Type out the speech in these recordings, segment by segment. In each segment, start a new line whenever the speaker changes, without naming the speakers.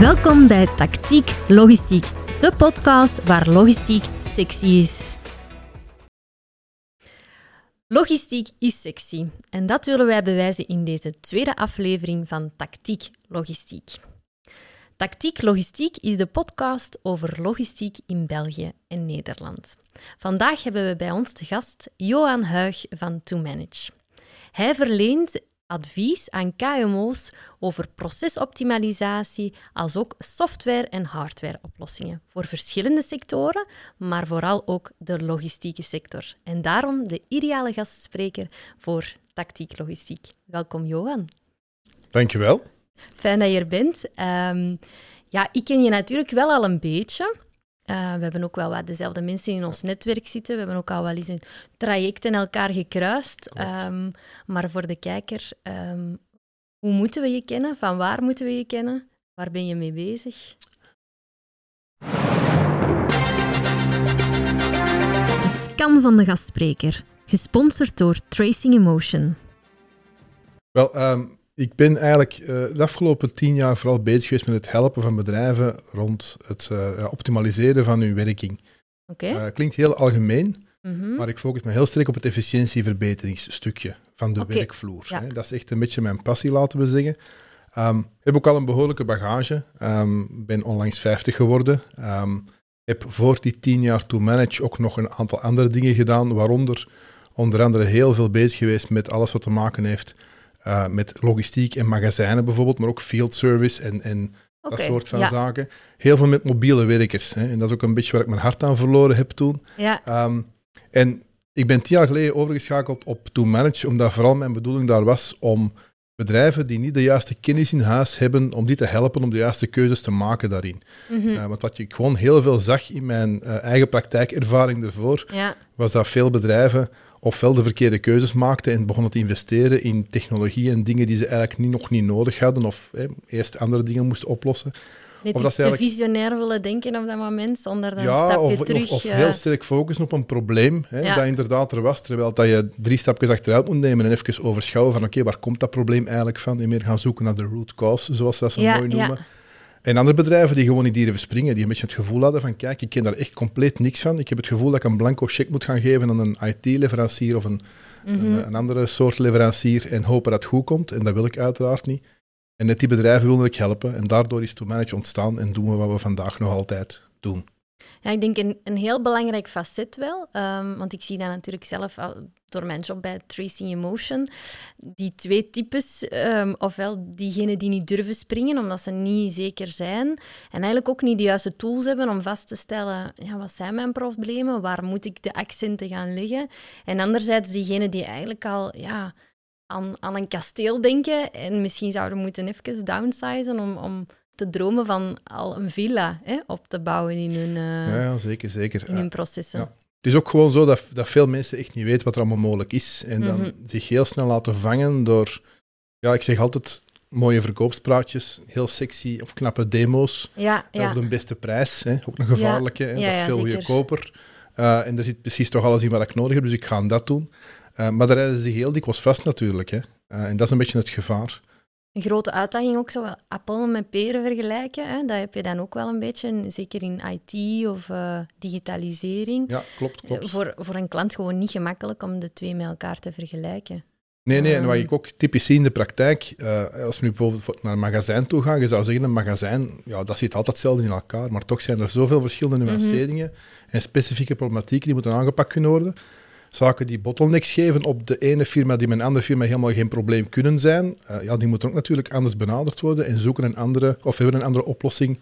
Welkom bij Tactiek Logistiek, de podcast waar logistiek sexy is. Logistiek is sexy en dat willen wij bewijzen in deze tweede aflevering van Tactiek Logistiek. Tactiek Logistiek is de podcast over logistiek in België en Nederland. Vandaag hebben we bij ons te gast Johan Huig van To Manage. Hij verleent advies aan KMO's over procesoptimalisatie, als ook software- en hardwareoplossingen voor verschillende sectoren, maar vooral ook de logistieke sector. En daarom de ideale gastspreker voor Tactiek Logistiek. Welkom, Johan.
Dankjewel.
Fijn dat je er bent. Um, ja, ik ken je natuurlijk wel al een beetje. Uh, we hebben ook wel wat dezelfde mensen in ons netwerk zitten. We hebben ook al wel eens een traject in elkaar gekruist. Um, maar voor de kijker, um, hoe moeten we je kennen? Van waar moeten we je kennen? Waar ben je mee bezig? De scan van de gastspreker, gesponsord door Tracing Emotion.
Wel, um, ik ben eigenlijk uh, de afgelopen tien jaar vooral bezig geweest met het helpen van bedrijven rond het uh, optimaliseren van hun werking.
Okay. Uh,
klinkt heel algemeen, mm -hmm. maar ik focus me heel sterk op het efficiëntieverbeteringsstukje van de okay. werkvloer. Ja. Hè. Dat is echt een beetje mijn passie, laten we zeggen. Um, heb ook al een behoorlijke bagage. Um, ben onlangs 50 geworden. Um, heb voor die tien jaar to manage ook nog een aantal andere dingen gedaan, waaronder onder andere heel veel bezig geweest met alles wat te maken heeft uh, met logistiek en magazijnen bijvoorbeeld, maar ook field service en, en okay, dat soort van ja. zaken. Heel veel met mobiele werkers. Hè. En dat is ook een beetje waar ik mijn hart aan verloren heb toen.
Ja.
Um, en ik ben tien jaar geleden overgeschakeld op To Manage, omdat vooral mijn bedoeling daar was om bedrijven die niet de juiste kennis in huis hebben, om die te helpen om de juiste keuzes te maken daarin.
Mm -hmm.
uh, want wat ik gewoon heel veel zag in mijn uh, eigen praktijkervaring ervoor,
ja.
was dat veel bedrijven ofwel de verkeerde keuzes maakten en begonnen te investeren in technologie en dingen die ze eigenlijk niet, nog niet nodig hadden of hè, eerst andere dingen moesten oplossen.
Net of dat ze eigenlijk... visionair willen denken op dat moment, zonder dan
ja,
een stapje
of,
terug...
Of, of
ja.
heel sterk focussen op een probleem hè,
Ja.
dat inderdaad er was, terwijl dat je drie stapjes achteruit moet nemen en even overschouwen van oké, waar komt dat probleem eigenlijk van? En meer gaan zoeken naar de root cause, zoals ze dat zo
Ja,
mooi noemen. En andere bedrijven die gewoon niet durven springen, die een beetje het gevoel hadden van kijk, ik ken daar echt compleet niks van. Ik heb het gevoel dat ik een blanco check moet gaan geven aan een IT-leverancier of een,
Mhm.
een, een andere soort leverancier en hopen dat het goed komt. En dat wil ik uiteraard niet. En net die bedrijven wilde ik helpen. En daardoor is To Manage ontstaan en doen we wat we vandaag nog altijd doen.
Ja, ik denk een, een heel belangrijk facet wel, um, want ik zie dat natuurlijk zelf al door mijn job bij Tracing Emotion. Die twee types, um, ofwel diegenen die niet durven springen omdat ze niet zeker zijn en eigenlijk ook niet de juiste tools hebben om vast te stellen, ja, wat zijn mijn problemen, waar moet ik de accenten gaan leggen? En anderzijds diegenen die eigenlijk al ja, aan, aan een kasteel denken en misschien zouden moeten even downsizen om... om te dromen van al een villa hè, op te bouwen in hun, uh,
Ja, ja, zeker, zeker.
in hun processen.
Ja. Het is ook gewoon zo dat, dat veel mensen echt niet weten wat er allemaal mogelijk is. En dan
Mhm.
zich heel snel laten vangen door, ja, ik zeg altijd mooie verkoopspraatjes, heel sexy of knappe demo's.
Ja, ja.
Of de beste prijs, hè, ook een gevaarlijke. hè, dat is veel goedkoper. Uh, en er zit precies toch alles in wat ik nodig heb, dus ik ga dat doen. Uh, maar daar rijden ze zich heel dikwijls vast natuurlijk. Hè. En dat is een beetje het gevaar.
Een grote uitdaging ook zo wel appelen met peren vergelijken. Hè? Dat heb je dan ook wel een beetje, zeker in IT of uh, digitalisering.
Ja, klopt, klopt.
Voor, voor een klant gewoon niet gemakkelijk om de twee met elkaar te vergelijken.
Nee, nee, en
Ehm.
wat ik ook typisch zie in de praktijk, uh, als we nu bijvoorbeeld naar een magazijn toe gaan, je zou zeggen, een magazijn, ja, dat zit altijd hetzelfde in elkaar, maar toch zijn er zoveel verschillende
Mhm.
nuanceringen en specifieke problematieken die moeten aangepakt kunnen worden. Zaken die bottlenecks geven op de ene firma die met andere firma helemaal geen probleem kunnen zijn, uh, ja, die moeten ook natuurlijk anders benaderd worden en zoeken een andere, of hebben een andere oplossing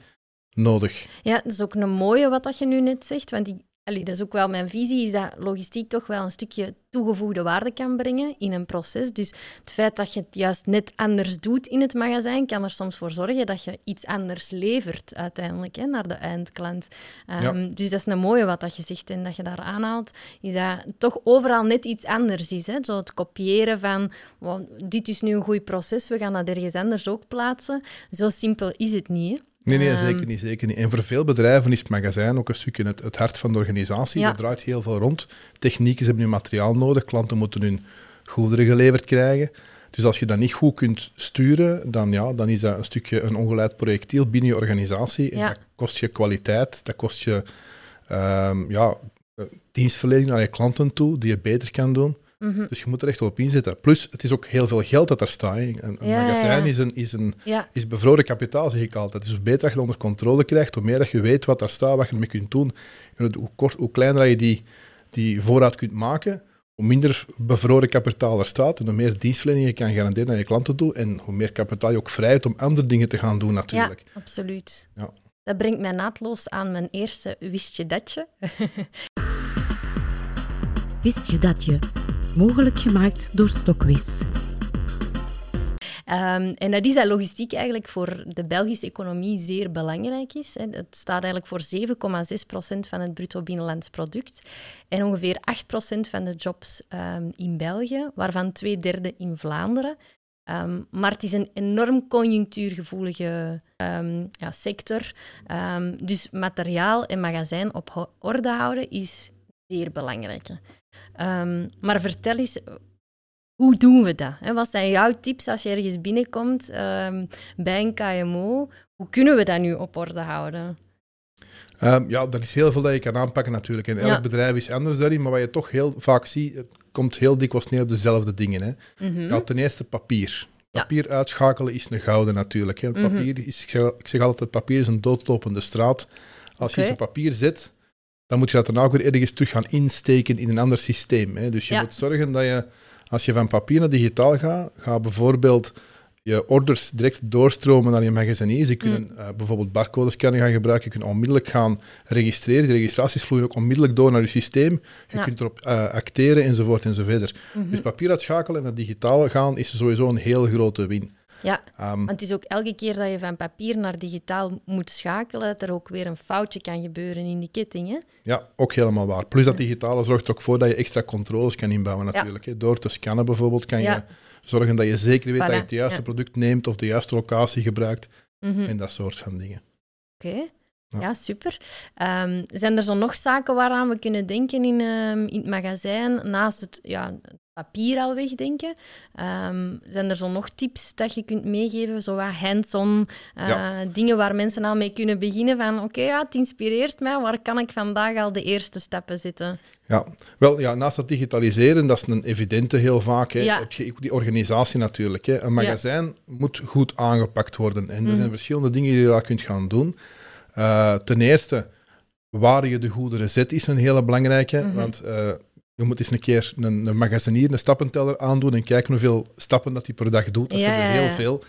nodig.
Ja, dat is ook een mooie wat dat je nu net zegt, want ik, allee, dat is ook wel mijn visie, is dat logistiek toch wel een stukje toegevoegde waarde kan brengen in een proces. Dus het feit dat je het juist net anders doet in het magazijn, kan er soms voor zorgen dat je iets anders levert uiteindelijk hè, naar de eindklant. Um,
Ja.
Dus dat is een mooie wat dat je zegt en dat je daar aanhaalt, is dat toch overal net iets anders is. Hè? Zo het kopiëren van, wow, dit is nu een goed proces, we gaan dat ergens anders ook plaatsen. Zo simpel is het niet. Hè?
Nee, nee,
Ehm,
zeker niet, zeker niet. En voor veel bedrijven is het magazijn ook een stukje het, het hart van de organisatie.
Ja.
Er draait heel veel rond. Technieken hebben nu materiaal nodig, klanten moeten hun goederen geleverd krijgen. Dus als je dat niet goed kunt sturen, dan, ja, dan is dat een stukje een ongeleid projectiel binnen je organisatie. En dat kost je kwaliteit, dat kost je um, ja, dienstverlening naar je klanten toe, die je beter kan doen. Mhm. Dus je moet er echt op inzetten. Plus, het is ook heel veel geld dat er staat. Een, een magazijn is, een, is, een, is bevroren kapitaal, zeg ik altijd. Dus hoe beter dat je onder controle krijgt, hoe meer dat je weet wat daar staat, wat je ermee kunt doen. En hoe, kort, hoe kleiner je die, die voorraad kunt maken, hoe minder bevroren kapitaal er staat en hoe meer dienstverlening je kan garanderen aan je klanten toe en hoe meer kapitaal je ook vrijt om andere dingen te gaan doen natuurlijk.
Ja, absoluut. Ja. Dat brengt mij naadloos aan mijn eerste wist je datje.
wist je dat je? Mogelijk gemaakt door Stockwis.
Um, en dat is dat logistiek eigenlijk voor de Belgische economie zeer belangrijk is. Het staat eigenlijk voor 7,6% van het bruto binnenlands product en ongeveer 8% van de jobs um, in België, waarvan twee derde in Vlaanderen. Um, maar het is een enorm conjunctuurgevoelige ja, sector. dus materiaal en magazijn op orde houden is zeer belangrijk. Um, maar vertel eens, hoe doen we dat? Wat zijn jouw tips als je ergens binnenkomt um, bij een KMO? Hoe kunnen we dat nu op orde houden?
Um, ja, dat is heel veel dat je kan aanpakken natuurlijk. En elk bedrijf is anders daarin, maar wat je toch heel vaak ziet, het komt heel dikwijls neer op dezelfde dingen. Hè. Mm -hmm. ten eerste papier. Papier uitschakelen is een gouden natuurlijk. Hè. Mhm. Papier is, ik zeg altijd, papier is een doodlopende straat. Als je je papier zet, dan moet je dat daarna ook weer ergens terug gaan insteken in een ander systeem. Hè. Dus je moet zorgen dat je, als je van papier naar digitaal gaat, ga bijvoorbeeld je orders direct doorstromen naar je magazinier. Ze kunnen mm. uh, bijvoorbeeld barcodescanning gaan gebruiken. Je kunt onmiddellijk gaan registreren. Die registraties vloeien ook onmiddellijk door naar je systeem. Je kunt erop uh, acteren enzovoort enzovoort. Mm Dus papier uitschakelen en naar digitaal gaan is sowieso een heel grote win.
Ja, um, want het is ook elke keer dat je van papier naar digitaal moet schakelen, dat er ook weer een foutje kan gebeuren in die ketting. Hè?
Ja, ook helemaal waar. Plus dat digitale zorgt er ook voor dat je extra controles kan inbouwen natuurlijk. Hè. Door te scannen bijvoorbeeld kan je zorgen dat je zeker weet dat je het juiste product neemt of de juiste locatie gebruikt mhm. en dat soort van dingen.
Oké. Ja. super. Um, zijn er zo nog zaken waaraan we kunnen denken in, um, in het magazijn, naast het, ja, papier al wegdenken. Um, zijn er zo nog tips dat je kunt meegeven, zo wat hands-on uh, dingen waar mensen al mee kunnen beginnen van oké, ja, het inspireert mij, waar kan ik vandaag al de eerste stappen zetten?
Ja, wel, ja, naast dat digitaliseren, dat is een evidente heel vaak, hè, heb je die organisatie natuurlijk. Hè. Een magazijn moet goed aangepakt worden en er zijn mhm. verschillende dingen die je daar kunt gaan doen. Uh, ten eerste, waar je de goederen zet is een hele belangrijke, mhm. want... Uh, je moet eens een keer een, een magazinier, een stappenteller aandoen en kijken hoeveel stappen dat hij per dag doet. Dat zijn er heel veel.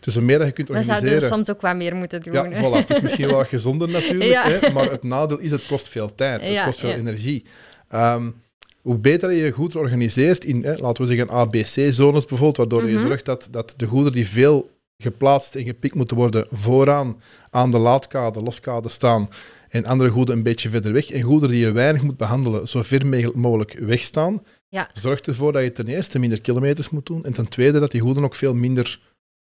Dus hoe meer dat je kunt organiseren... We
zouden soms ook wat meer moeten doen.
Ja, voilà. Het is misschien wel gezonder natuurlijk, hè, maar het nadeel is, het kost veel tijd, het kost veel energie. Um, hoe beter je je goed organiseert in, hè, laten we zeggen, ABC-zones bijvoorbeeld, waardoor je mhm. zorgt dat, dat de goederen die veel geplaatst en gepikt moeten worden vooraan aan de laadkade, loskade staan, en andere goederen een beetje verder weg. En goederen die je weinig moet behandelen, zo ver mogelijk wegstaan. Ja. Zorgt ervoor dat je ten eerste minder kilometers moet doen en ten tweede dat die goederen ook veel minder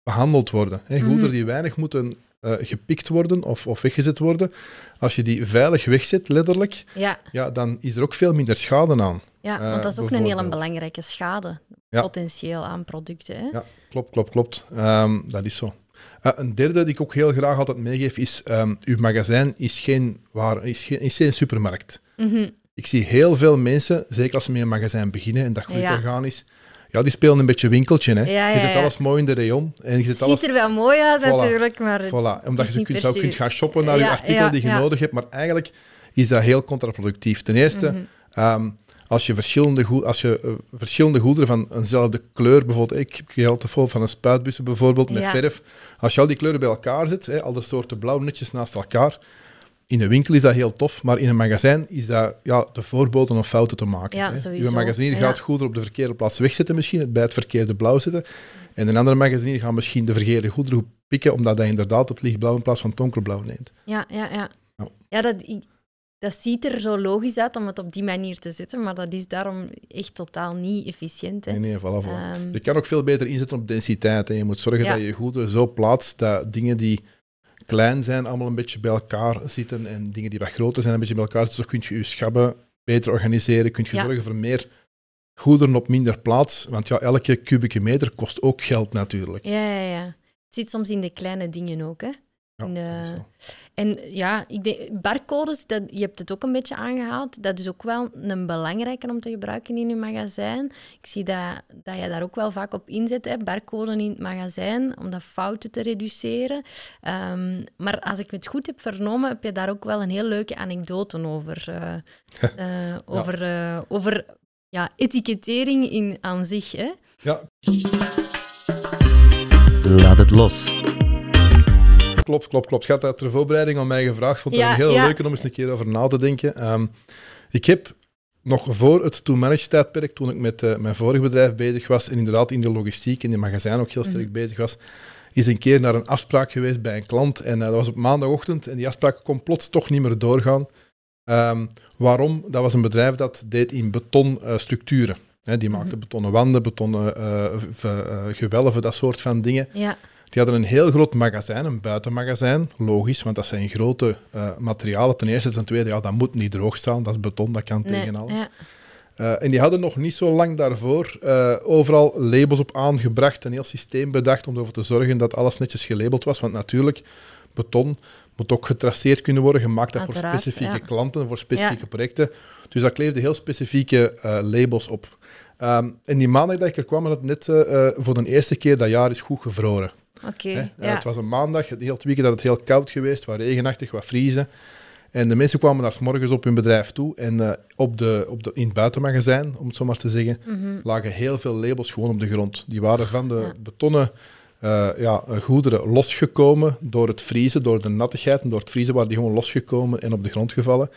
behandeld worden. He, goederen mhm. die weinig moeten uh, gepikt worden of, of weggezet worden, als je die veilig wegzet, letterlijk, ja. Ja, dan is er ook veel minder schade aan.
Ja, want dat is ook een hele belangrijke schade, potentieel aan producten. Hè?
Ja, klopt, klopt, klopt. Um, dat is zo. Uh, een derde die ik ook heel graag altijd meegeef is, um, uw magazijn is geen, waar, is geen, is geen supermarkt. Mm Ik zie heel veel mensen, zeker als ze met een magazijn beginnen en dat groeit ja. organisch, ja, die spelen een beetje winkeltje. Hè. Ja, je zet alles mooi in de rayon. En je zet
Ziet er wel mooi uit natuurlijk, maar
voilà. Omdat je kunt, zou kunt gaan shoppen naar je artikel die je nodig hebt, maar eigenlijk is dat heel contraproductief. Ten eerste, mm -hmm als je verschillende, als je, uh, verschillende goederen van eenzelfde kleur, bijvoorbeeld, ik heb altijd vol van een spuitbussen bijvoorbeeld, met verf. Als je al die kleuren bij elkaar zet, hè, al de soorten blauw netjes naast elkaar, in een winkel is dat heel tof, maar in een magazijn is dat ja, de voorboden of fouten te maken. Ja, hè. Je magazinier gaat goederen op de verkeerde plaats wegzetten misschien, bij het verkeerde blauw zetten. En een andere magazinier gaat misschien de verkeerde goederen pikken, omdat hij inderdaad het lichtblauw in plaats van het donkerblauw neemt.
Ja, ja, ja. Ja, ja dat, dat ziet er zo logisch uit om het op die manier te zetten, maar dat is daarom echt totaal niet efficiënt. Hè.
Nee, nee, voilà, voilà. Ehm, je kan ook veel beter inzetten op densiteit. En je moet zorgen dat je goederen zo plaatst dat dingen die klein zijn allemaal een beetje bij elkaar zitten en dingen die wat groter zijn een beetje bij elkaar zitten. Zo kun je je schabben beter organiseren, kun je zorgen voor meer goederen op minder plaats. Want ja, elke kubieke meter kost ook geld natuurlijk.
Ja, ja, ja. Het zit soms in de kleine dingen ook, hè. Ja, en ja, ik denk, barcodes, dat, je hebt het ook een beetje aangehaald. Dat is ook wel een belangrijke om te gebruiken in je magazijn. Ik zie dat, dat je daar ook wel vaak op inzet, hè, barcoden in het magazijn, om dat fouten te reduceren. Ehm, maar als ik het goed heb vernomen, heb je daar ook wel een heel leuke anekdote over. Uh, uh, over, uh, over ja, etikettering in, aan zich. Hè?
Ja.
Laat het los
klopt, klopt, klopt. Gaat uit de voorbereiding aan mij gevraagd. Vond het een heel leuk om eens een keer over na te denken. Um, ik heb nog voor het to-manage tijdperk, toen ik met uh, mijn vorig bedrijf bezig was en inderdaad in de logistiek en in de magazijn ook heel sterk mhm. bezig was, is een keer naar een afspraak geweest bij een klant. En uh, dat was op maandagochtend en die afspraak kon plots toch niet meer doorgaan. Um, waarom? Dat was een bedrijf dat deed in betonstructuren. Uh, die maakte mm betonnen wanden, betonnen gewelven, dat soort van dingen.
Ja.
Die hadden een heel groot magazijn, een buitenmagazijn. Logisch, want dat zijn grote uh, materialen. Ten eerste, ten tweede, ja, dat moet niet droog staan. Dat is beton, dat kan tegen alles. Ja. Uh, en die hadden nog niet zo lang daarvoor uh, overal labels op aangebracht, een heel systeem bedacht om ervoor te zorgen dat alles netjes gelabeld was. Want natuurlijk, beton moet ook getraceerd kunnen worden, gemaakt dat voor specifieke klanten, voor specifieke projecten. Dus daar kleefden heel specifieke labels op. Um, en die maandag dat ik er kwam, had het net voor de eerste keer dat jaar is goed gevroren.
Oké.
ja. Het was een maandag, het hele weekend dat het heel koud geweest, wat regenachtig, wat vriezen. En de mensen kwamen daar s morgens op hun bedrijf toe. En uh, op de, op de, in het buitenmagazijn, om het zo maar te zeggen, mhm. lagen heel veel labels gewoon op de grond. Die waren van de betonnen uh, ja, goederen losgekomen door het vriezen, door de nattigheid. En door het vriezen waren die gewoon losgekomen en op de grond gevallen.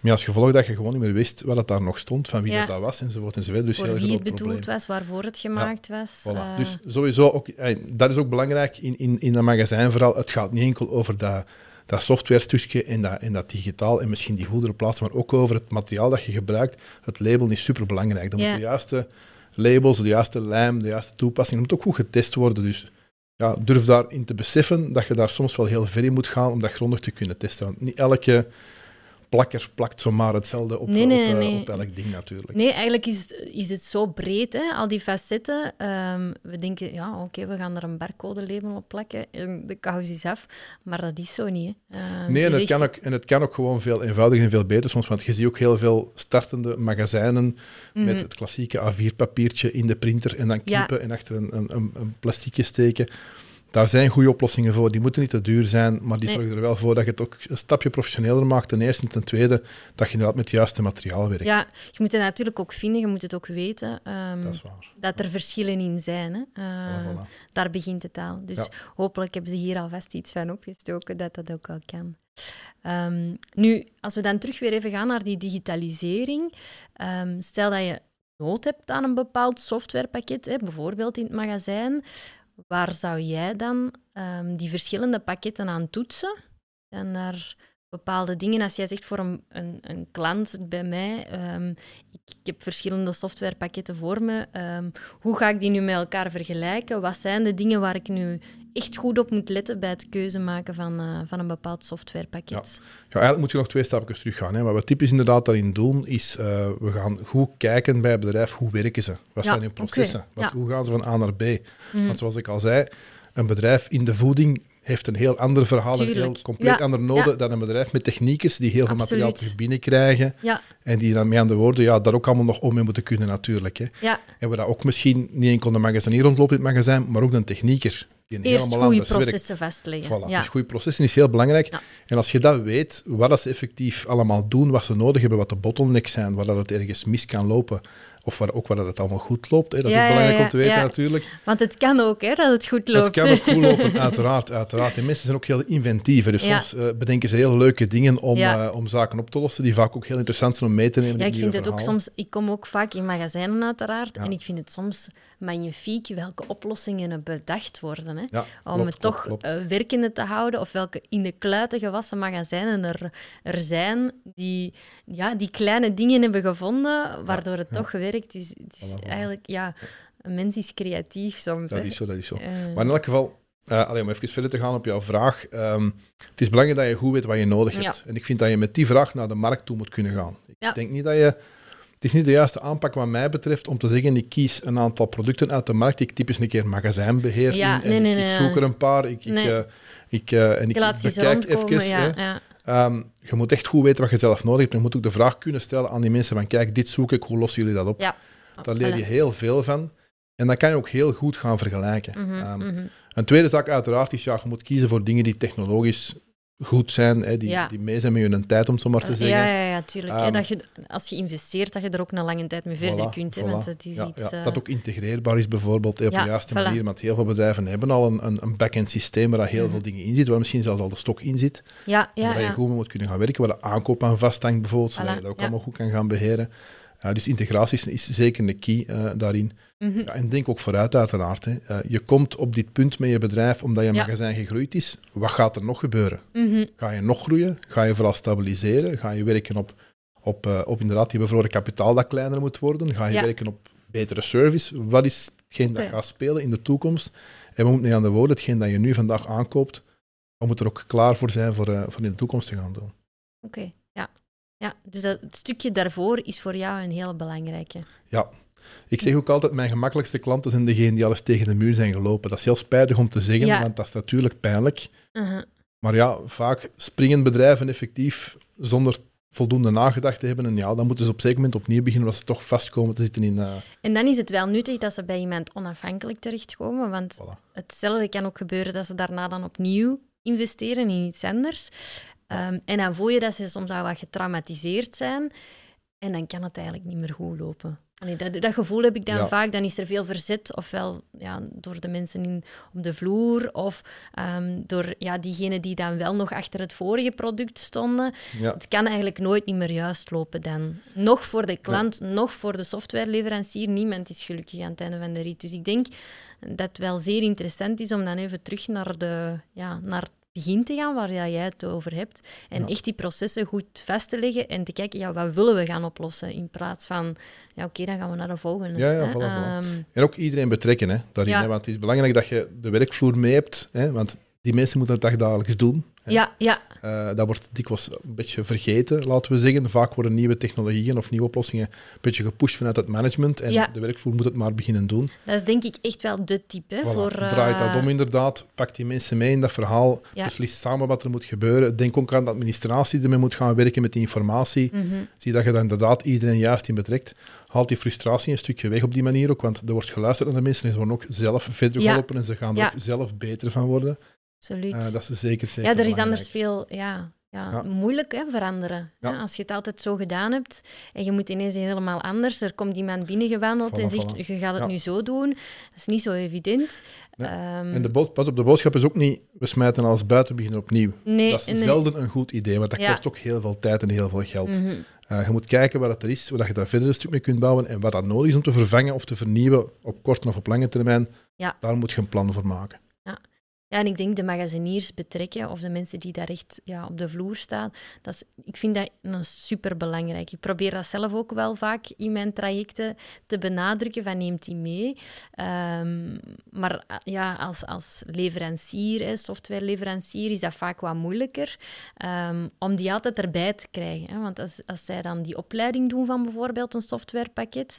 Maar als gevolg dat je gewoon niet meer wist wat het daar nog stond, van wie dat, dat was enzovoort enzovoort. Dus
Voor
heel
wie
het
bedoeld was, waarvoor het gemaakt was.
Voilà. Uh... Dus sowieso, ook, dat is ook belangrijk in, in, in een magazijn vooral. Het gaat niet enkel over dat, dat software-stukje en dat, en dat digitaal en misschien die goederen plaatsen, maar ook over het materiaal dat je gebruikt. Het label is superbelangrijk. Dan ja. moeten de juiste labels, de juiste lijm, de juiste toepassing, dat moet ook goed getest worden. Dus ja, durf daarin te beseffen dat je daar soms wel heel ver in moet gaan om dat grondig te kunnen testen. Want niet elke plakker plakt zomaar hetzelfde op, op, eh, op, elk ding natuurlijk.
Nee, eigenlijk is het, is het zo breed, hè? al die facetten. Um, we denken, ja, oké, we gaan er een barcode-label op plakken en de kous is af. Maar dat is zo niet.
Hè? Uh, nee, en het, kan ook, en het kan ook gewoon veel eenvoudiger en veel beter soms. Want je ziet ook heel veel startende magazijnen met mhm. het klassieke A4-papiertje in de printer en dan knippen en achter een, een, een plasticje steken. Daar zijn goede oplossingen voor. Die moeten niet te duur zijn, maar die zorgen er wel voor dat je het ook een stapje professioneler maakt. Ten eerste en ten tweede dat je inderdaad met het juiste materiaal werkt.
Ja, je moet het natuurlijk ook vinden, je moet het ook weten.
Um, dat is waar.
Dat er verschillen in zijn. Hè. Uh, Daar begint het al. Dus hopelijk hebben ze hier alvast iets van opgestoken, dat dat ook wel kan. Um, nu, als we dan terug weer even gaan naar die digitalisering. Um, stel dat je nood hebt aan een bepaald softwarepakket, hè, bijvoorbeeld in het magazijn. Waar zou jij dan um, die verschillende pakketten aan toetsen? En daar bepaalde dingen, als jij zegt voor een, een, een klant bij mij, um, ik, heb verschillende softwarepakketten voor me, um, hoe ga ik die nu met elkaar vergelijken? Wat zijn de dingen waar ik nu echt goed op moet letten bij het keuze maken van, uh, van een bepaald softwarepakket.
Ja. ja, eigenlijk moet je nog twee stapjes terug gaan. Hè. Wat we typisch inderdaad daarin doen, is uh, we gaan goed kijken bij het bedrijf, hoe werken ze? Wat zijn hun processen? Okay. Wat, hoe gaan ze van A naar B? Mm. Want zoals ik al zei, een bedrijf in de voeding heeft een heel ander verhaal, een heel compleet ja. andere noden dan een bedrijf met techniekers die heel veel materiaal terug binnenkrijgen en die dan mee aan de woorden ja, daar ook allemaal nog om mee moeten kunnen natuurlijk. Hè. En we dat ook misschien niet enkel de magazinier rondloopt in het magazijn, maar ook de technieker
die Eerst goede processen vastleggen.
Voilà, ja. Dus goede processen is heel belangrijk. En als je dat weet, wat ze effectief allemaal doen, wat ze nodig hebben, wat de bottlenecks zijn, waar dat het ergens mis kan lopen, of waar, ook waar het allemaal goed loopt. Hè. Dat is ook belangrijk om te weten natuurlijk.
Want het kan ook, hè, dat het goed loopt.
Het kan ook goed lopen, uiteraard. uiteraard. En mensen zijn ook heel inventief. Dus soms uh, bedenken ze heel leuke dingen om, uh, om zaken op te lossen, die vaak ook heel interessant zijn om mee te nemen.
Ja, ik vind het ook soms... Ik kom ook vaak in magazijnen uiteraard, en ik vind het soms magnifiek welke oplossingen er bedacht worden. Hè?
Ja,
om het toch uh, werkende te houden, of welke in de kluiten gewassen magazijnen er, er zijn, die, ja, die kleine dingen hebben gevonden, waardoor het toch werkt. Dus het is eigenlijk, ja, een mens is creatief soms.
Dat is zo, dat is zo. Uh, maar in elk geval, uh, allee, om even verder te gaan op jouw vraag. Um, het is belangrijk dat je goed weet wat je nodig hebt. En ik vind dat je met die vraag naar de markt toe moet kunnen gaan. Ik denk niet dat je het is niet de juiste aanpak wat mij betreft om te zeggen, ik kies een aantal producten uit de markt, ik typisch een keer magazijnbeheer
ja,
in, en ik, zoek er een paar, ik, ik, uh, ik, uh, en ik, bekijk even. Ja, um, je moet echt goed weten wat je zelf nodig hebt. Je moet ook de vraag kunnen stellen aan die mensen van, kijk, dit zoek ik, hoe lossen jullie dat op? Daar leer je heel veel van. En dan kan je ook heel goed gaan vergelijken. Mm -hmm, Een tweede zaak uiteraard is, ja, je moet kiezen voor dingen die technologisch goed zijn, hè, die, die mee zijn met je tijd, om het zo maar te zeggen.
Ja, ja, ja tuurlijk. Um, dat je, als je investeert, dat je er ook een lange tijd mee verder kunt. Hè, want het is
ja,
iets,
ja, Dat ook integreerbaar is bijvoorbeeld op de juiste manier. Want heel veel bedrijven hebben al een, een, een back-end systeem waar heel mhm. veel dingen in zitten, waar misschien zelfs al de stok in zit.
Ja, ja,
waar je goed mee moet kunnen gaan werken, waar de aankoop aan vasthangt bijvoorbeeld, zodat je dat ook allemaal goed kan gaan beheren. Uh, dus integratie is, zeker een key uh, daarin. Mhm. ja, en denk ook vooruit, uiteraard. Hè. Uh, je komt op dit punt met je bedrijf omdat je magazijn gegroeid is. Wat gaat er nog gebeuren?
Mhm.
Ga je nog groeien? Ga je vooral stabiliseren? Ga je werken op, op, op inderdaad die bevroren kapitaal dat kleiner moet worden? Ga je werken op betere service? Wat is hetgeen dat gaat spelen in de toekomst? En we moeten niet aan de woorden, hetgeen dat je nu vandaag aankoopt, we moeten er ook klaar voor zijn voor, voor in de toekomst te gaan doen.
Oké. Ja, dus dat, het stukje daarvoor is voor jou een heel belangrijke.
Ja. Ik zeg ook altijd, mijn gemakkelijkste klanten zijn degenen die alles tegen de muur zijn gelopen. Dat is heel spijtig om te zeggen, want dat is natuurlijk pijnlijk.
Uh-huh.
Maar ja, vaak springen bedrijven effectief zonder voldoende nagedacht te hebben. En ja, dan moeten ze op een zeker moment opnieuw beginnen, als ze toch vastkomen te zitten in... Uh...
En dan is het wel nuttig dat ze bij iemand onafhankelijk terechtkomen, want hetzelfde kan ook gebeuren dat ze daarna dan opnieuw investeren in iets anders. Ehm, en dan voel je dat ze soms al wat getraumatiseerd zijn. En dan kan het eigenlijk niet meer goed lopen. dat, dat, gevoel heb ik dan vaak. Dan is er veel verzet, ofwel ja, door de mensen in, op de vloer, of um, door ja, diegenen die dan wel nog achter het vorige product stonden. Het kan eigenlijk nooit niet meer juist lopen dan. Nog voor de klant, nog voor de softwareleverancier. Niemand is gelukkig aan het einde van de rit. Dus ik denk dat het wel zeer interessant is om dan even terug naar, de, ja, naar begin te gaan waar jij het over hebt. En echt die processen goed vast te leggen en te kijken, ja, wat willen we gaan oplossen? In plaats van, ja, oké, dan gaan we naar de volgende.
Ja, ja, voilà, voilà. Ehm, en ook iedereen betrekken hè, daarin. Hè, want het is belangrijk dat je de werkvloer mee hebt. Hè, want die mensen moeten het dagelijks doen.
Ja, ja.
Uh, dat wordt dikwijls een beetje vergeten, laten we zeggen. Vaak worden nieuwe technologieën of nieuwe oplossingen een beetje gepusht vanuit het management en de werkvoer moet het maar beginnen doen.
Dat is denk ik echt wel de type. Voilà. Voor, uh...
Draait dat om inderdaad, pak die mensen mee in dat verhaal, ja. beslist samen wat er moet gebeuren. Denk ook aan de administratie die ermee moet gaan werken met die informatie.
Mhm.
Zie dat je daar inderdaad iedereen juist in betrekt. Haalt die frustratie een stukje weg op die manier ook, want er wordt geluisterd naar de mensen en ze worden ook zelf verder geholpen en ze gaan er ook zelf beter van worden.
Absoluut. Uh,
dat is zeker, zeker
Ja, er is anders veel ja, ja, moeilijk hè, veranderen. Ja. Als je het altijd zo gedaan hebt en je moet ineens helemaal anders. Er komt iemand binnengewandeld en zegt, je gaat het nu zo doen. Dat is niet zo evident.
Nee. Um, en de pas op, de boodschap is ook niet, we smijten alles buiten, beginnen opnieuw.
Nee,
dat is zelden een goed idee, want dat kost ook heel veel tijd en heel veel geld.
Mm
uh, je moet kijken wat er is, zodat je daar verder een stuk mee kunt bouwen en wat dat nodig is om te vervangen of te vernieuwen op korte of op lange termijn.
Ja.
Daar moet je een plan voor maken.
Ja, en ik denk de magaziniers betrekken of de mensen die daar echt ja, op de vloer staan, dat is, ik vind dat een superbelangrijk. Ik probeer dat zelf ook wel vaak in mijn trajecten te benadrukken, van neemt die mee. Um, maar ja, als, als leverancier, softwareleverancier, is dat vaak wat moeilijker um, om die altijd erbij te krijgen. Hè. Want als, als zij dan die opleiding doen van bijvoorbeeld een softwarepakket,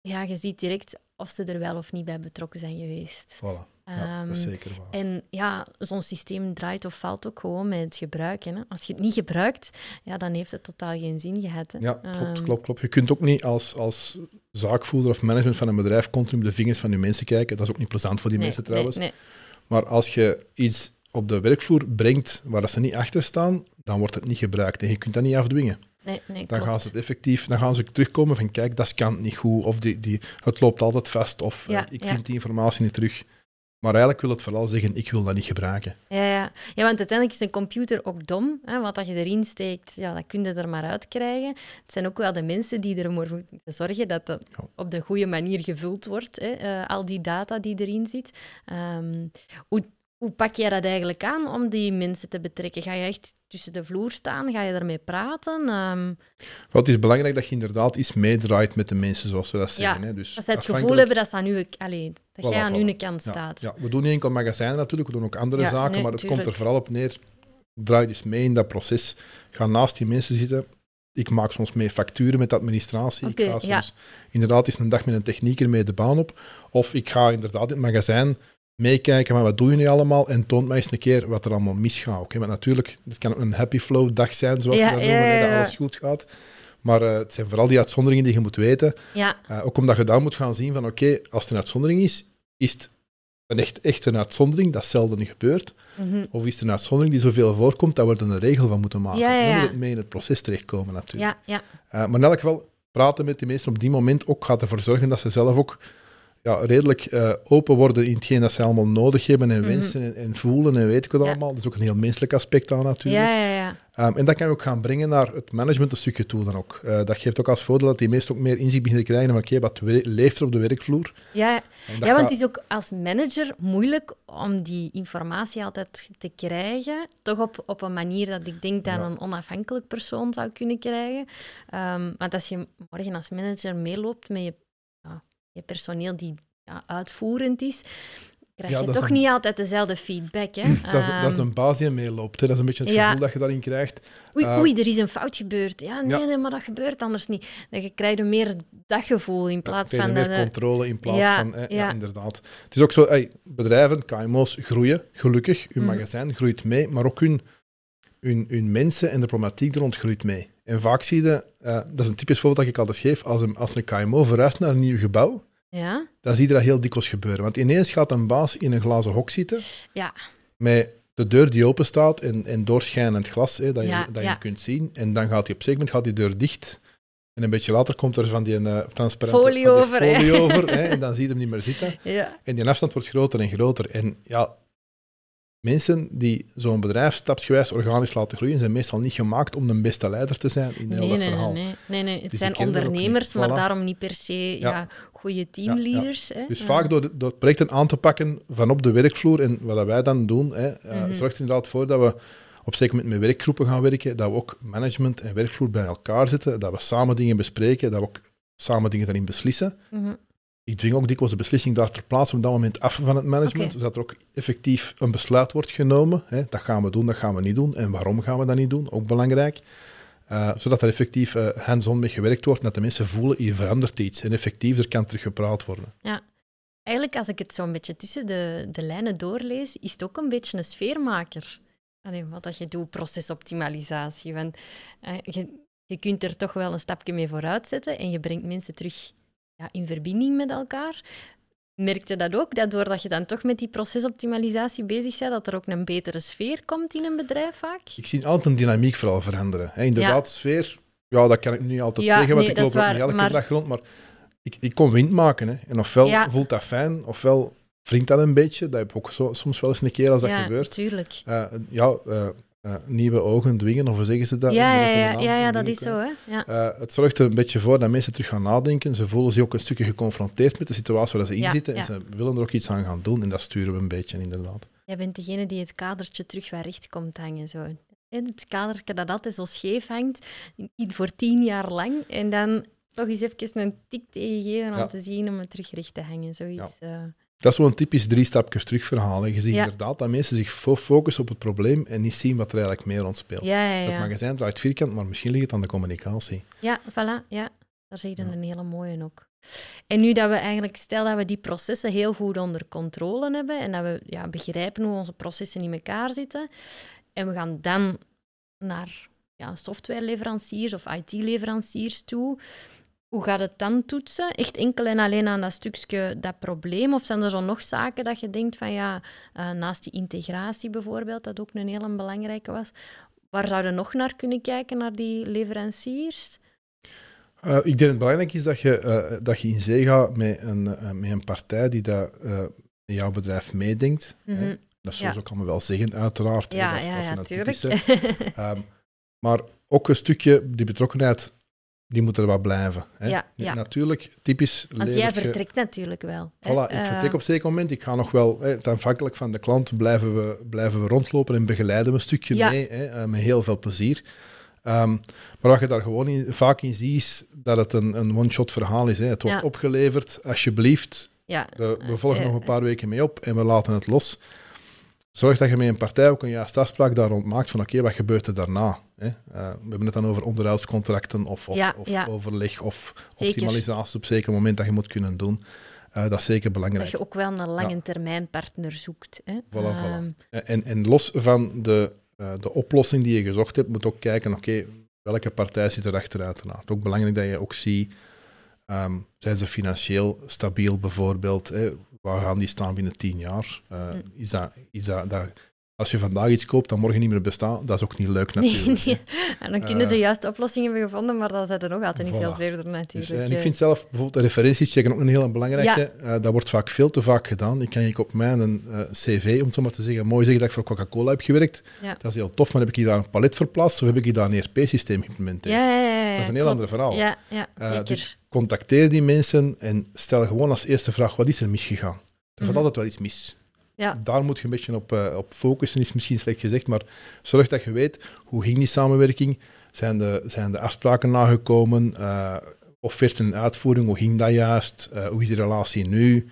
ja, je ziet direct of ze er wel of niet bij betrokken zijn geweest.
Voilà. Ja, dat is ehm, zeker waar.
En ja, zo'n systeem draait of valt ook gewoon met het gebruiken. Hè. Als je het niet gebruikt, ja, dan heeft het totaal geen zin gehad. Hè.
Ja, klopt, um, klopt, klopt. Je kunt ook niet als, als zaakvoerder of management van een bedrijf continu op de vingers van je mensen kijken. Dat is ook niet plezant voor die mensen trouwens.
Nee,
Maar als je iets op de werkvloer brengt waar ze niet achter staan, dan wordt het niet gebruikt. En je kunt dat niet afdwingen.
Nee, nee,
dan gaan ze het effectief, dan gaan ze terugkomen van kijk, dat kan niet goed, of die, die, het loopt altijd vast, of
ja,
ik vind die informatie niet terug. Maar eigenlijk wil het vooral zeggen, ik wil dat niet gebruiken.
Ja, ja. ja want uiteindelijk is een computer ook dom. Hè? Wat dat je erin steekt, ja, dat kun je er maar uitkrijgen. Het zijn ook wel de mensen die er voor moeten zorgen dat het op de goede manier gevuld wordt. Hè? Uh, al die data die erin zit. Um, hoe, hoe pak jij dat eigenlijk aan om die mensen te betrekken? Ga je echt tussen de vloer staan? Ga je daarmee praten? Um...
Het is belangrijk dat je inderdaad iets meedraait met de mensen, zoals we dat zeggen.
Ja,
hè. Dus
dat ze het gevoel hebben dat, aan u, allez, dat voilà, jij aan voilà. hun kant staat.
Ja, we doen niet enkel magazijnen natuurlijk, we doen ook andere ja, zaken, nee, maar het tuurlijk. komt er vooral op neer. Draai dus mee in dat proces. Ga naast die mensen zitten. ik maak soms mee facturen met administratie.
Okay,
ik ga soms inderdaad eens een dag met een technieker mee de baan op. Of ik ga inderdaad in het magazijn meekijken van wat doe je nu allemaal en toont mij eens een keer wat er allemaal misgaat. Okay? Maar natuurlijk, het kan een happy flow dag zijn, zoals we dat noemen, dat alles goed gaat. Maar uh, het zijn vooral die uitzonderingen die je moet weten.
Ja.
Uh, ook omdat je dan moet gaan zien van oké, als het een uitzondering is, is het een echt, echt een uitzondering, dat zelden gebeurt. Mm -hmm. Of is het een uitzondering die zoveel voorkomt, dat we er een regel van moeten maken.
Ja, ja, ja.
Dan moet het mee in het proces terechtkomen natuurlijk.
Ja,
ja. Uh, maar in elk geval, praten met die mensen op die moment ook gaat ervoor zorgen dat ze zelf ook ja, redelijk uh, open worden in hetgeen dat ze allemaal nodig hebben en wensen mm -hmm. en, en, voelen en weet ik wat ja. allemaal. Dat is ook een heel menselijk aspect aan natuurlijk.
Ja, ja, ja.
Um, en dat kan je ook gaan brengen naar het management een stukje toe dan ook. Uh, dat geeft ook als voordeel dat die meesten ook meer inzicht beginnen te krijgen van oké, wat leeft er op de werkvloer.
Ja, ja want gaat... het is ook als manager moeilijk om die informatie altijd te krijgen. Toch op, op een manier dat ik denk dat ja. een onafhankelijk persoon zou kunnen krijgen. Um, want als je morgen als manager meeloopt met je je personeel die ja, uitvoerend is, krijg ja, je toch een... niet altijd dezelfde feedback. Hè?
dat, is, um, dat is een baas die meeloopt. Hè? Dat is een beetje het gevoel dat je daarin krijgt.
Oei, uh, oei, er is een fout gebeurd. Ja, nee, nee, maar dat gebeurt anders niet. Dan krijg je meer dat gevoel in plaats van...
meer
dat,
controle in plaats van... Eh, ja. inderdaad. Het is ook zo, hey, bedrijven, KMO's groeien, gelukkig. Hun mm. magazijn groeit mee, maar ook hun, hun, hun mensen en de problematiek er rond groeit mee. En vaak zie je, uh, dat is een typisch voorbeeld dat ik altijd geef, als een, als een KMO verhuist naar een nieuw gebouw,
ja.
Dan zie je dat heel dikwijls gebeuren. Want ineens gaat een baas in een glazen hok zitten.
Ja.
Met de deur die open staat en, en doorschijnend glas hè, dat, je, dat je kunt zien. En dan gaat hij op een moment gaat die deur dicht. En een beetje later komt er van die uh, transparante
folie over.
Folie over hè, en dan zie je hem niet meer zitten.
Ja.
En die afstand wordt groter en groter. En ja, mensen die zo'n bedrijf stapsgewijs organisch laten groeien, zijn meestal niet gemaakt om de beste leider te zijn in heel
nee,
dat
nee,
verhaal.
Nee, nee, nee. het dus zijn ondernemers, maar voilà. daarom niet per se ja. ja goede teamleaders.
Ja, Dus vaak door, door projecten aan te pakken van op de werkvloer en wat wij dan doen, hè, mm -hmm. zorgt er inderdaad voor dat we op zeker moment met werkgroepen gaan werken, dat we ook management en werkvloer bij elkaar zitten, dat we samen dingen bespreken, dat we ook samen dingen daarin beslissen.
Mm -hmm
ik dwing ook dikwijls de beslissing daar ter plaatse op dat moment af van het management, okay. zodat er ook effectief een besluit wordt genomen. Hè, dat gaan we doen, dat gaan we niet doen. En waarom gaan we dat niet doen? Ook belangrijk. Uh, zodat er effectief uh, hands-on mee gewerkt wordt en dat de mensen voelen, hier verandert iets. En effectief, er kan terug gepraat worden.
Ja. Eigenlijk, als ik het zo een beetje tussen de, de lijnen doorlees, is het ook een beetje een sfeermaker. Allee, wat dat je doet, procesoptimalisatie. Want uh, je, je kunt er toch wel een stapje mee vooruit zetten en je brengt mensen terug ja, in verbinding met elkaar. Merkte dat ook, dat doordat je dan toch met die procesoptimalisatie bezig bent, dat er ook een betere sfeer komt in een bedrijf vaak?
Ik zie altijd een dynamiek vooral veranderen. Inderdaad, ja. sfeer, ja, dat kan ik niet altijd ja, zeggen, want nee, ik loop ook niet elke maar... dag rond, maar ik, ik kon wind maken. Hè. En ofwel ja. voelt dat fijn, ofwel wringt dat een beetje. Dat heb ik ook zo, soms wel eens een keer als dat gebeurt.
Tuurlijk.
Uh, ja, uh, uh, nieuwe ogen dwingen, of zeggen ze dat?
Ja, ja, ja, ja, ja, dat is zo. Hè? Ja.
Uh, het zorgt er een beetje voor dat mensen terug gaan nadenken. Ze voelen zich ook een stukje geconfronteerd met de situatie waar ze in ja, zitten. En ze willen er ook iets aan gaan doen. En dat sturen we een beetje, inderdaad.
Jij bent degene die het kadertje terug waar recht komt hangen. Zo. En het kadertje dat altijd zo scheef hangt, voor tien jaar lang. En dan toch eens even een tik tegengeven om te zien om het terug recht te hangen. Zoiets... Uh...
Dat is zo'n typisch drie stapjes terug verhaal. Je ziet ja. inderdaad dat mensen zich focussen op het probleem en niet zien wat er eigenlijk meer ontspeelt.
Ja, ja,
het magazijn draait vierkant, maar misschien ligt het aan de communicatie.
Ja, voilà. Ja. Daar zie je een hele mooie ook. En nu dat we eigenlijk, stel dat we die processen heel goed onder controle hebben en dat we ja, begrijpen hoe onze processen in elkaar zitten, en we gaan dan naar ja, softwareleveranciers of IT-leveranciers toe, hoe gaat het dan toetsen? Echt enkel en alleen aan dat stukje, dat probleem? Of zijn er zo nog zaken dat je denkt van ja, uh, naast die integratie bijvoorbeeld, dat ook een hele belangrijke was, waar zouden we nog naar kunnen kijken, naar die leveranciers?
Uh, ik denk het belangrijk is dat je, uh, dat je in zee gaat met een, met een partij die dat in jouw bedrijf meedenkt. Mm -hmm. Dat zullen ze ja. ook allemaal wel zeggen, uiteraard.
Ja,
dat,
ja,
dat
ja,
is typische. um, maar ook een stukje die betrokkenheid die moeten er wat blijven. Hè.
Ja, ja.
Natuurlijk, typisch.
Want jij vertrekt natuurlijk wel.
Voilà, hè? ik uh... vertrek op een zeker moment. Ik ga nog wel, hè, afhankelijk van de klant, blijven we, blijven we rondlopen en begeleiden we een stukje ja. mee, hè, eh, met heel veel plezier. Um, maar wat je daar gewoon in, vaak in ziet, is dat het een, een one-shot verhaal is. Hè. Het wordt opgeleverd, alsjeblieft.
Ja.
We, we volgen uh, nog een paar weken mee op en we laten het los zorg dat je met een partij ook een juiste afspraak daar rond maakt van oké, wat gebeurt er daarna? Hè? Uh, we hebben het dan over onderhoudscontracten of, of, of overleg of optimalisatie op zeker moment dat je moet kunnen doen. Uh, dat is zeker belangrijk.
Dat je ook wel een lange termijn partner zoekt. Hè?
Voilà, voilà. Ehm, en, en los van de, uh, de oplossing die je gezocht hebt, moet ook kijken, oké, welke partij zit erachter uiteraard. Ook belangrijk dat je ook ziet, um, zijn ze financieel stabiel bijvoorbeeld? Hè? Waar gaan die staan binnen tien jaar? Uh, is dat, is dat, dat als je vandaag iets koopt dat morgen niet meer bestaat, dat is ook niet leuk natuurlijk. Nee,
nee. En dan kunnen uh, de juiste oplossing hebben gevonden, maar dan zijn er nog altijd niet veel verder natuurlijk. Dus,
en ik vind zelf bijvoorbeeld de referenties checken ook een heel belangrijke. Ja. Uh, dat wordt vaak veel te vaak gedaan. Ik kan ik op mijn uh, cv, om het zo maar te zeggen, mooi zeggen dat ik voor Coca-Cola heb gewerkt. Ja. Dat is heel tof, maar heb ik hier daar een palet verplaatst of heb ik hier daar een ERP-systeem geïmplementeerd?
Ja,
dat is een heel ander verhaal.
Ja. Dus
contacteer die mensen en stel gewoon als eerste vraag, wat is er misgegaan? Er gaat mm -hmm. altijd wel iets mis. Ja. Daar moet je een beetje op, uh, op focussen, is misschien slecht gezegd, maar zorg dat je weet hoe ging die samenwerking, zijn de, zijn de afspraken nagekomen, uh, offerte en uitvoering, hoe ging dat juist, uh, hoe is die relatie nu,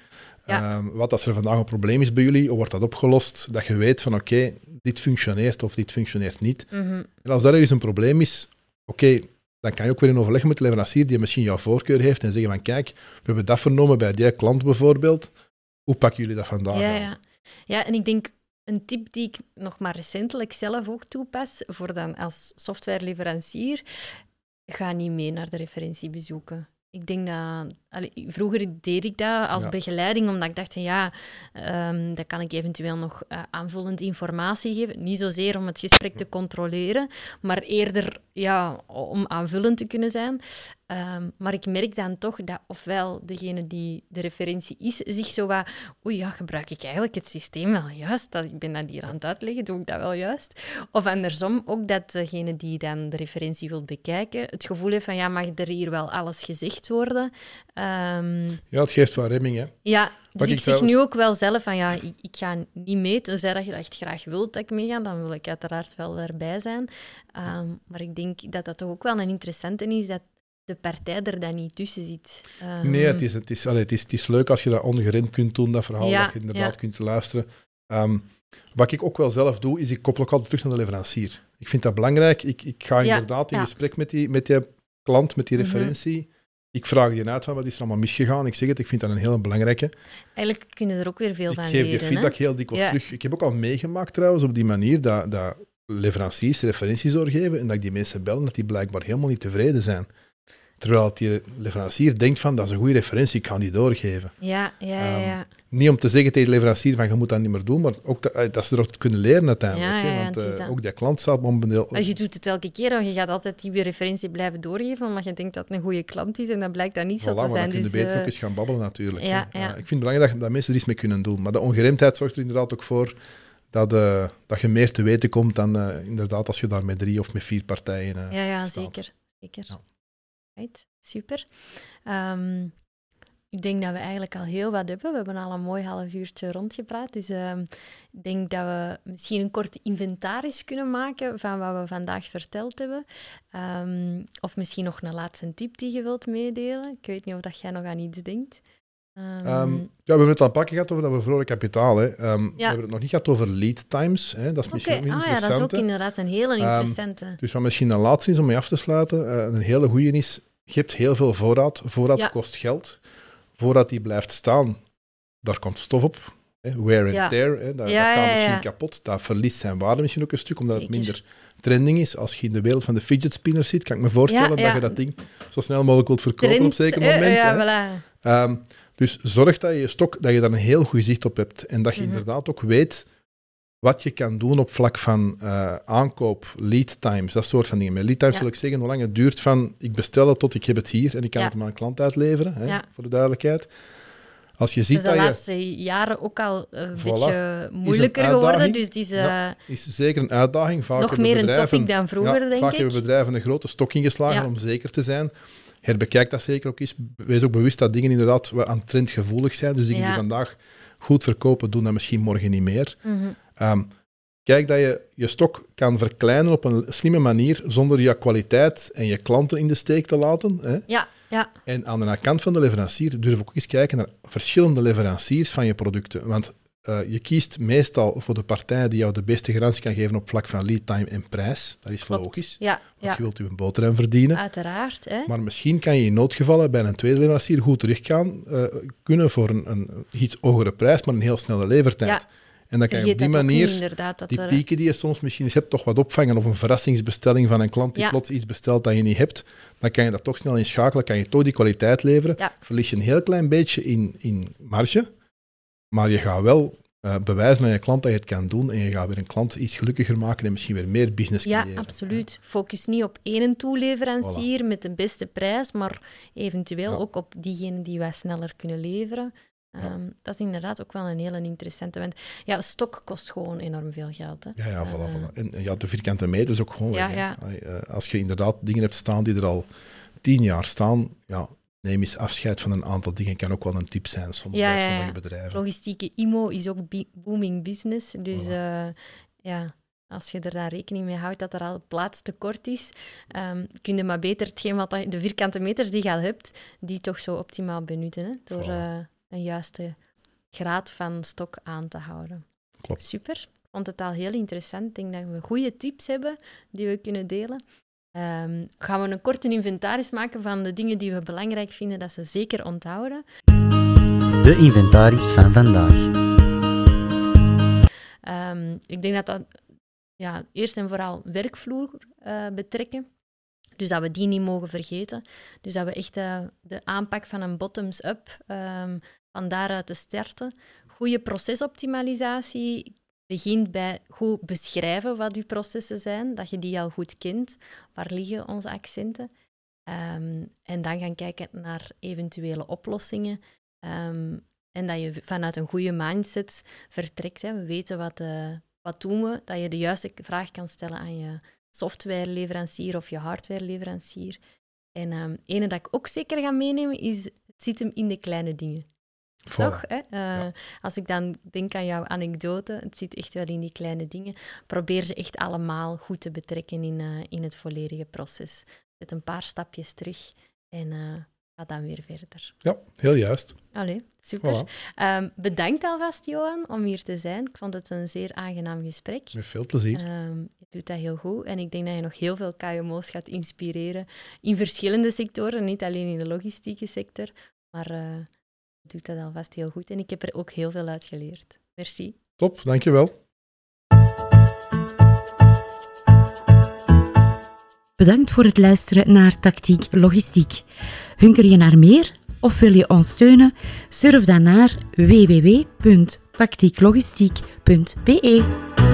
ja. uh, wat als er vandaag een probleem is bij jullie, hoe wordt dat opgelost, dat je weet van oké, okay, dit functioneert of dit functioneert niet. Mm -hmm. En als daar eens een probleem is, oké, okay, dan kan je ook weer in overleg met de leverancier die misschien jouw voorkeur heeft en zeggen van kijk, we hebben dat vernomen bij die klant bijvoorbeeld, hoe pakken jullie dat vandaag
ja, ja. Ja, en ik denk een tip die ik nog maar recentelijk zelf ook toepas, voor dan als softwareleverancier, ga niet mee naar de referentiebezoeken. Ik denk dat... Allee, vroeger deed ik dat als begeleiding, omdat ik dacht van ja, um, dan kan ik eventueel nog uh, aanvullend informatie geven. Niet zozeer om het gesprek te controleren, maar eerder ja, om aanvullend te kunnen zijn. Um, maar ik merk dan toch dat ofwel degene die de referentie is, zich zo wat... Oei, ja, gebruik ik eigenlijk het systeem wel juist? Dat, ik ben dat hier aan het uitleggen, doe ik dat wel juist? Of andersom, ook dat degene die dan de referentie wil bekijken, het gevoel heeft van, ja, mag er hier wel alles gezegd worden? Um,
ja, het geeft wel remming, hè?
Ja, dus ik, ik zeg nu ook wel zelf van, ja, ik, ik ga niet mee. Tenzij dat je echt graag wilt dat ik meega, dan wil ik uiteraard wel erbij zijn. Um, maar ik denk dat dat toch ook wel een interessante is, dat de partij er dan niet tussen zit.
Um... Nee, het is, het, is, allee, het, is, het is leuk als je dat ongeremd kunt doen, dat verhaal, ja, dat je inderdaad ja. kunt luisteren. Um, wat ik ook wel zelf doe, is ik koppel ook altijd terug naar de leverancier. Ik vind dat belangrijk. Ik, ik ga inderdaad ja, in gesprek met die, met die klant, met die mhm. referentie. Mm -hmm. Ik vraag je uit van wat is er allemaal misgegaan. Ik zeg het, ik vind dat een hele belangrijke.
Eigenlijk kunnen er ook weer veel
ik
van
leren. Ik
geef
je feedback
hè?
heel dikwijls terug. Ik heb ook al meegemaakt trouwens op die manier dat, dat leveranciers referenties doorgeven en dat ik die mensen bel dat die blijkbaar helemaal niet tevreden zijn. Terwijl die leverancier denkt van, dat is een goede referentie, ik ga die doorgeven.
Ja, ja, ja. Um,
niet om te zeggen tegen de leverancier van, je moet dat niet meer doen, maar ook dat, dat ze erop kunnen leren uiteindelijk.
Ja, ja,
want uh, ook die klant staat momenteel...
Maar je doet het elke keer, je gaat altijd die referentie blijven doorgeven, omdat je denkt dat het een goede klant is, en dat blijkt dat niet
voilà,
zo te zijn.
Maar dan
dus,
kun je beter uh, ook eens gaan babbelen natuurlijk.
Ja, ja.
Uh, ik vind het belangrijk dat, dat mensen er iets mee kunnen doen. Maar de ongeremdheid zorgt er inderdaad ook voor dat, dat je meer te weten komt dan inderdaad als je daar met drie of met vier partijen
Ja, ja
staat.
zeker. zeker. Right, super. Um, ik denk dat we eigenlijk al heel wat hebben. We hebben al een mooi half uurtje rondgepraat. Dus uh, ik denk dat we misschien een korte inventaris kunnen maken van wat we vandaag verteld hebben. Um, of misschien nog een laatste tip die je wilt meedelen. Ik weet niet of dat jij nog aan iets denkt.
Um, um, ja, we hebben het al een gehad over dat bevroren kapitaal. Hè. Um, ja. We hebben het nog niet gehad over lead times. Hè. Dat is misschien
okay.
ook
ah, ja, dat is ook inderdaad een hele interessante.
dus wat misschien een laatste is om mee af te sluiten, uh, een hele goede is, je hebt heel veel voorraad. Voorraad ja. kost geld. Voordat die blijft staan, daar komt stof op. Hè. Wear and ja. tear, hè. Dat,
ja,
dat gaat misschien kapot. Dat verliest zijn waarde misschien ook een stuk, omdat Zeker. het minder trending is. Als je in de wereld van de fidget spinners zit, kan ik me voorstellen dat je dat ding zo snel mogelijk wilt verkopen Trends, op een zeker moment.
Uh,
voilà. Dus zorg dat je stok, dat je daar een heel goed zicht op hebt en dat je mm -hmm. inderdaad ook weet wat je kan doen op vlak van uh, aankoop, lead times, dat soort van dingen. Met lead times ja. wil ik zeggen hoe lang het duurt van ik bestel het tot ik heb het hier en ik kan ja. het aan mijn klant uitleveren, hè, ja. voor de duidelijkheid. Als je ziet
dat, is
de
laatste jaren ook al een voilà. beetje moeilijker geworden. Dus is, uh,
ja, is zeker een uitdaging. Vaak
nog meer een topic dan vroeger, denk
vaak
ik.
hebben bedrijven een grote stok ingeslagen om zeker te zijn herbekijk dat zeker ook eens. Wees ook bewust dat dingen inderdaad aan trendgevoelig zijn. Dus dingen die vandaag goed verkopen, doen dat misschien morgen niet meer.
Mm -hmm.
Um, kijk dat je je stok kan verkleinen op een slimme manier, zonder je kwaliteit en je klanten in de steek te laten. Hè?
Ja, ja.
En aan de kant van de leverancier durf ook eens kijken naar verschillende leveranciers van je producten. Want uh, je kiest meestal voor de partij die jou de beste garantie kan geven op vlak van lead time en prijs. Dat is logisch.
Ja,
want je wilt je een boterham verdienen.
Uiteraard. Hè?
Maar misschien kan je in noodgevallen bij een tweede leverancier goed terug gaan uh, kunnen voor een, een, iets hogere prijs, maar een heel snelle levertijd. Ja. En dan kan je op die manier die pieken die je soms misschien eens hebt, toch wat opvangen. Of een verrassingsbestelling van een klant die plots iets bestelt dat je niet hebt. Dan kan je dat toch snel inschakelen, kan je toch die kwaliteit leveren. Verlies je een heel klein beetje in, in marge, maar je gaat wel uh, bewijzen aan je klant dat je het kan doen en je gaat weer een klant iets gelukkiger maken en misschien weer meer business creëren.
Ja, absoluut. Focus niet op één toeleverancier met de beste prijs, maar eventueel ook op diegene die wij sneller kunnen leveren. Um, dat is inderdaad ook wel een hele interessante. Want ja, stok kost gewoon enorm veel geld. Hè.
Ja, ja, voilà, uh, voilà. En ja, de vierkante meter is ook gewoon ja, weg. Ja. Eh, als je inderdaad dingen hebt staan die er al tien jaar staan, ja, neem eens afscheid van een aantal dingen. Kan ook wel een tip zijn soms bij sommige bedrijven.
Logistieke IMO is ook booming business. Dus uh, ja, als je er daar rekening mee houdt dat er al plaatstekort is, um, kun je maar beter hetgeen wat de vierkante meters die je al hebt, die toch zo optimaal benutten. Hè, door uh, een juiste graad van stok aan te houden.
Klopt.
Super. Ik vond het al heel interessant. Ik denk dat we goede tips hebben die we kunnen delen. Um, gaan we een korte inventaris maken van de dingen die we belangrijk vinden dat ze zeker onthouden.
De inventaris van vandaag.
Um, ik denk dat dat ja, eerst en vooral werkvloer uh, betrekken. Dus dat we die niet mogen vergeten. Dus dat we echt uh, de aanpak van een bottoms-up, um, van daaruit te starten. Goede procesoptimalisatie begint bij goed beschrijven wat je processen zijn, dat je die al goed kent. Waar liggen onze accenten? Um, en dan gaan kijken naar eventuele oplossingen. Um, en dat je vanuit een goede mindset vertrekt. Hè. We weten wat, uh, wat doen we, dat je de juiste vraag kan stellen aan je softwareleverancier of je hardwareleverancier. En um, ene dat ik ook zeker ga meenemen is, het zit hem in de kleine dingen. Toch? Hè? Uh, Als ik dan denk aan jouw anekdote, het zit echt wel in die kleine dingen. Probeer ze echt allemaal goed te betrekken in, uh, in het volledige proces. Zet een paar stapjes terug en uh, ga dan weer verder.
Ja, heel juist.
Allee, super. Voilà. Um, bedankt alvast, Johan, om hier te zijn. Ik vond het een zeer aangenaam gesprek.
Met veel plezier.
Um, je doet dat heel goed. En ik denk dat je nog heel veel KMO's gaat inspireren in verschillende sectoren, niet alleen in de logistieke sector, maar doet dat alvast heel goed. En ik heb er ook heel veel uit geleerd. Merci.
Top, dankjewel.
Bedankt voor het luisteren naar Tactiek Logistiek. Hunker je naar meer of wil je ons steunen? Surf dan naar www.tactieklogistiek.be.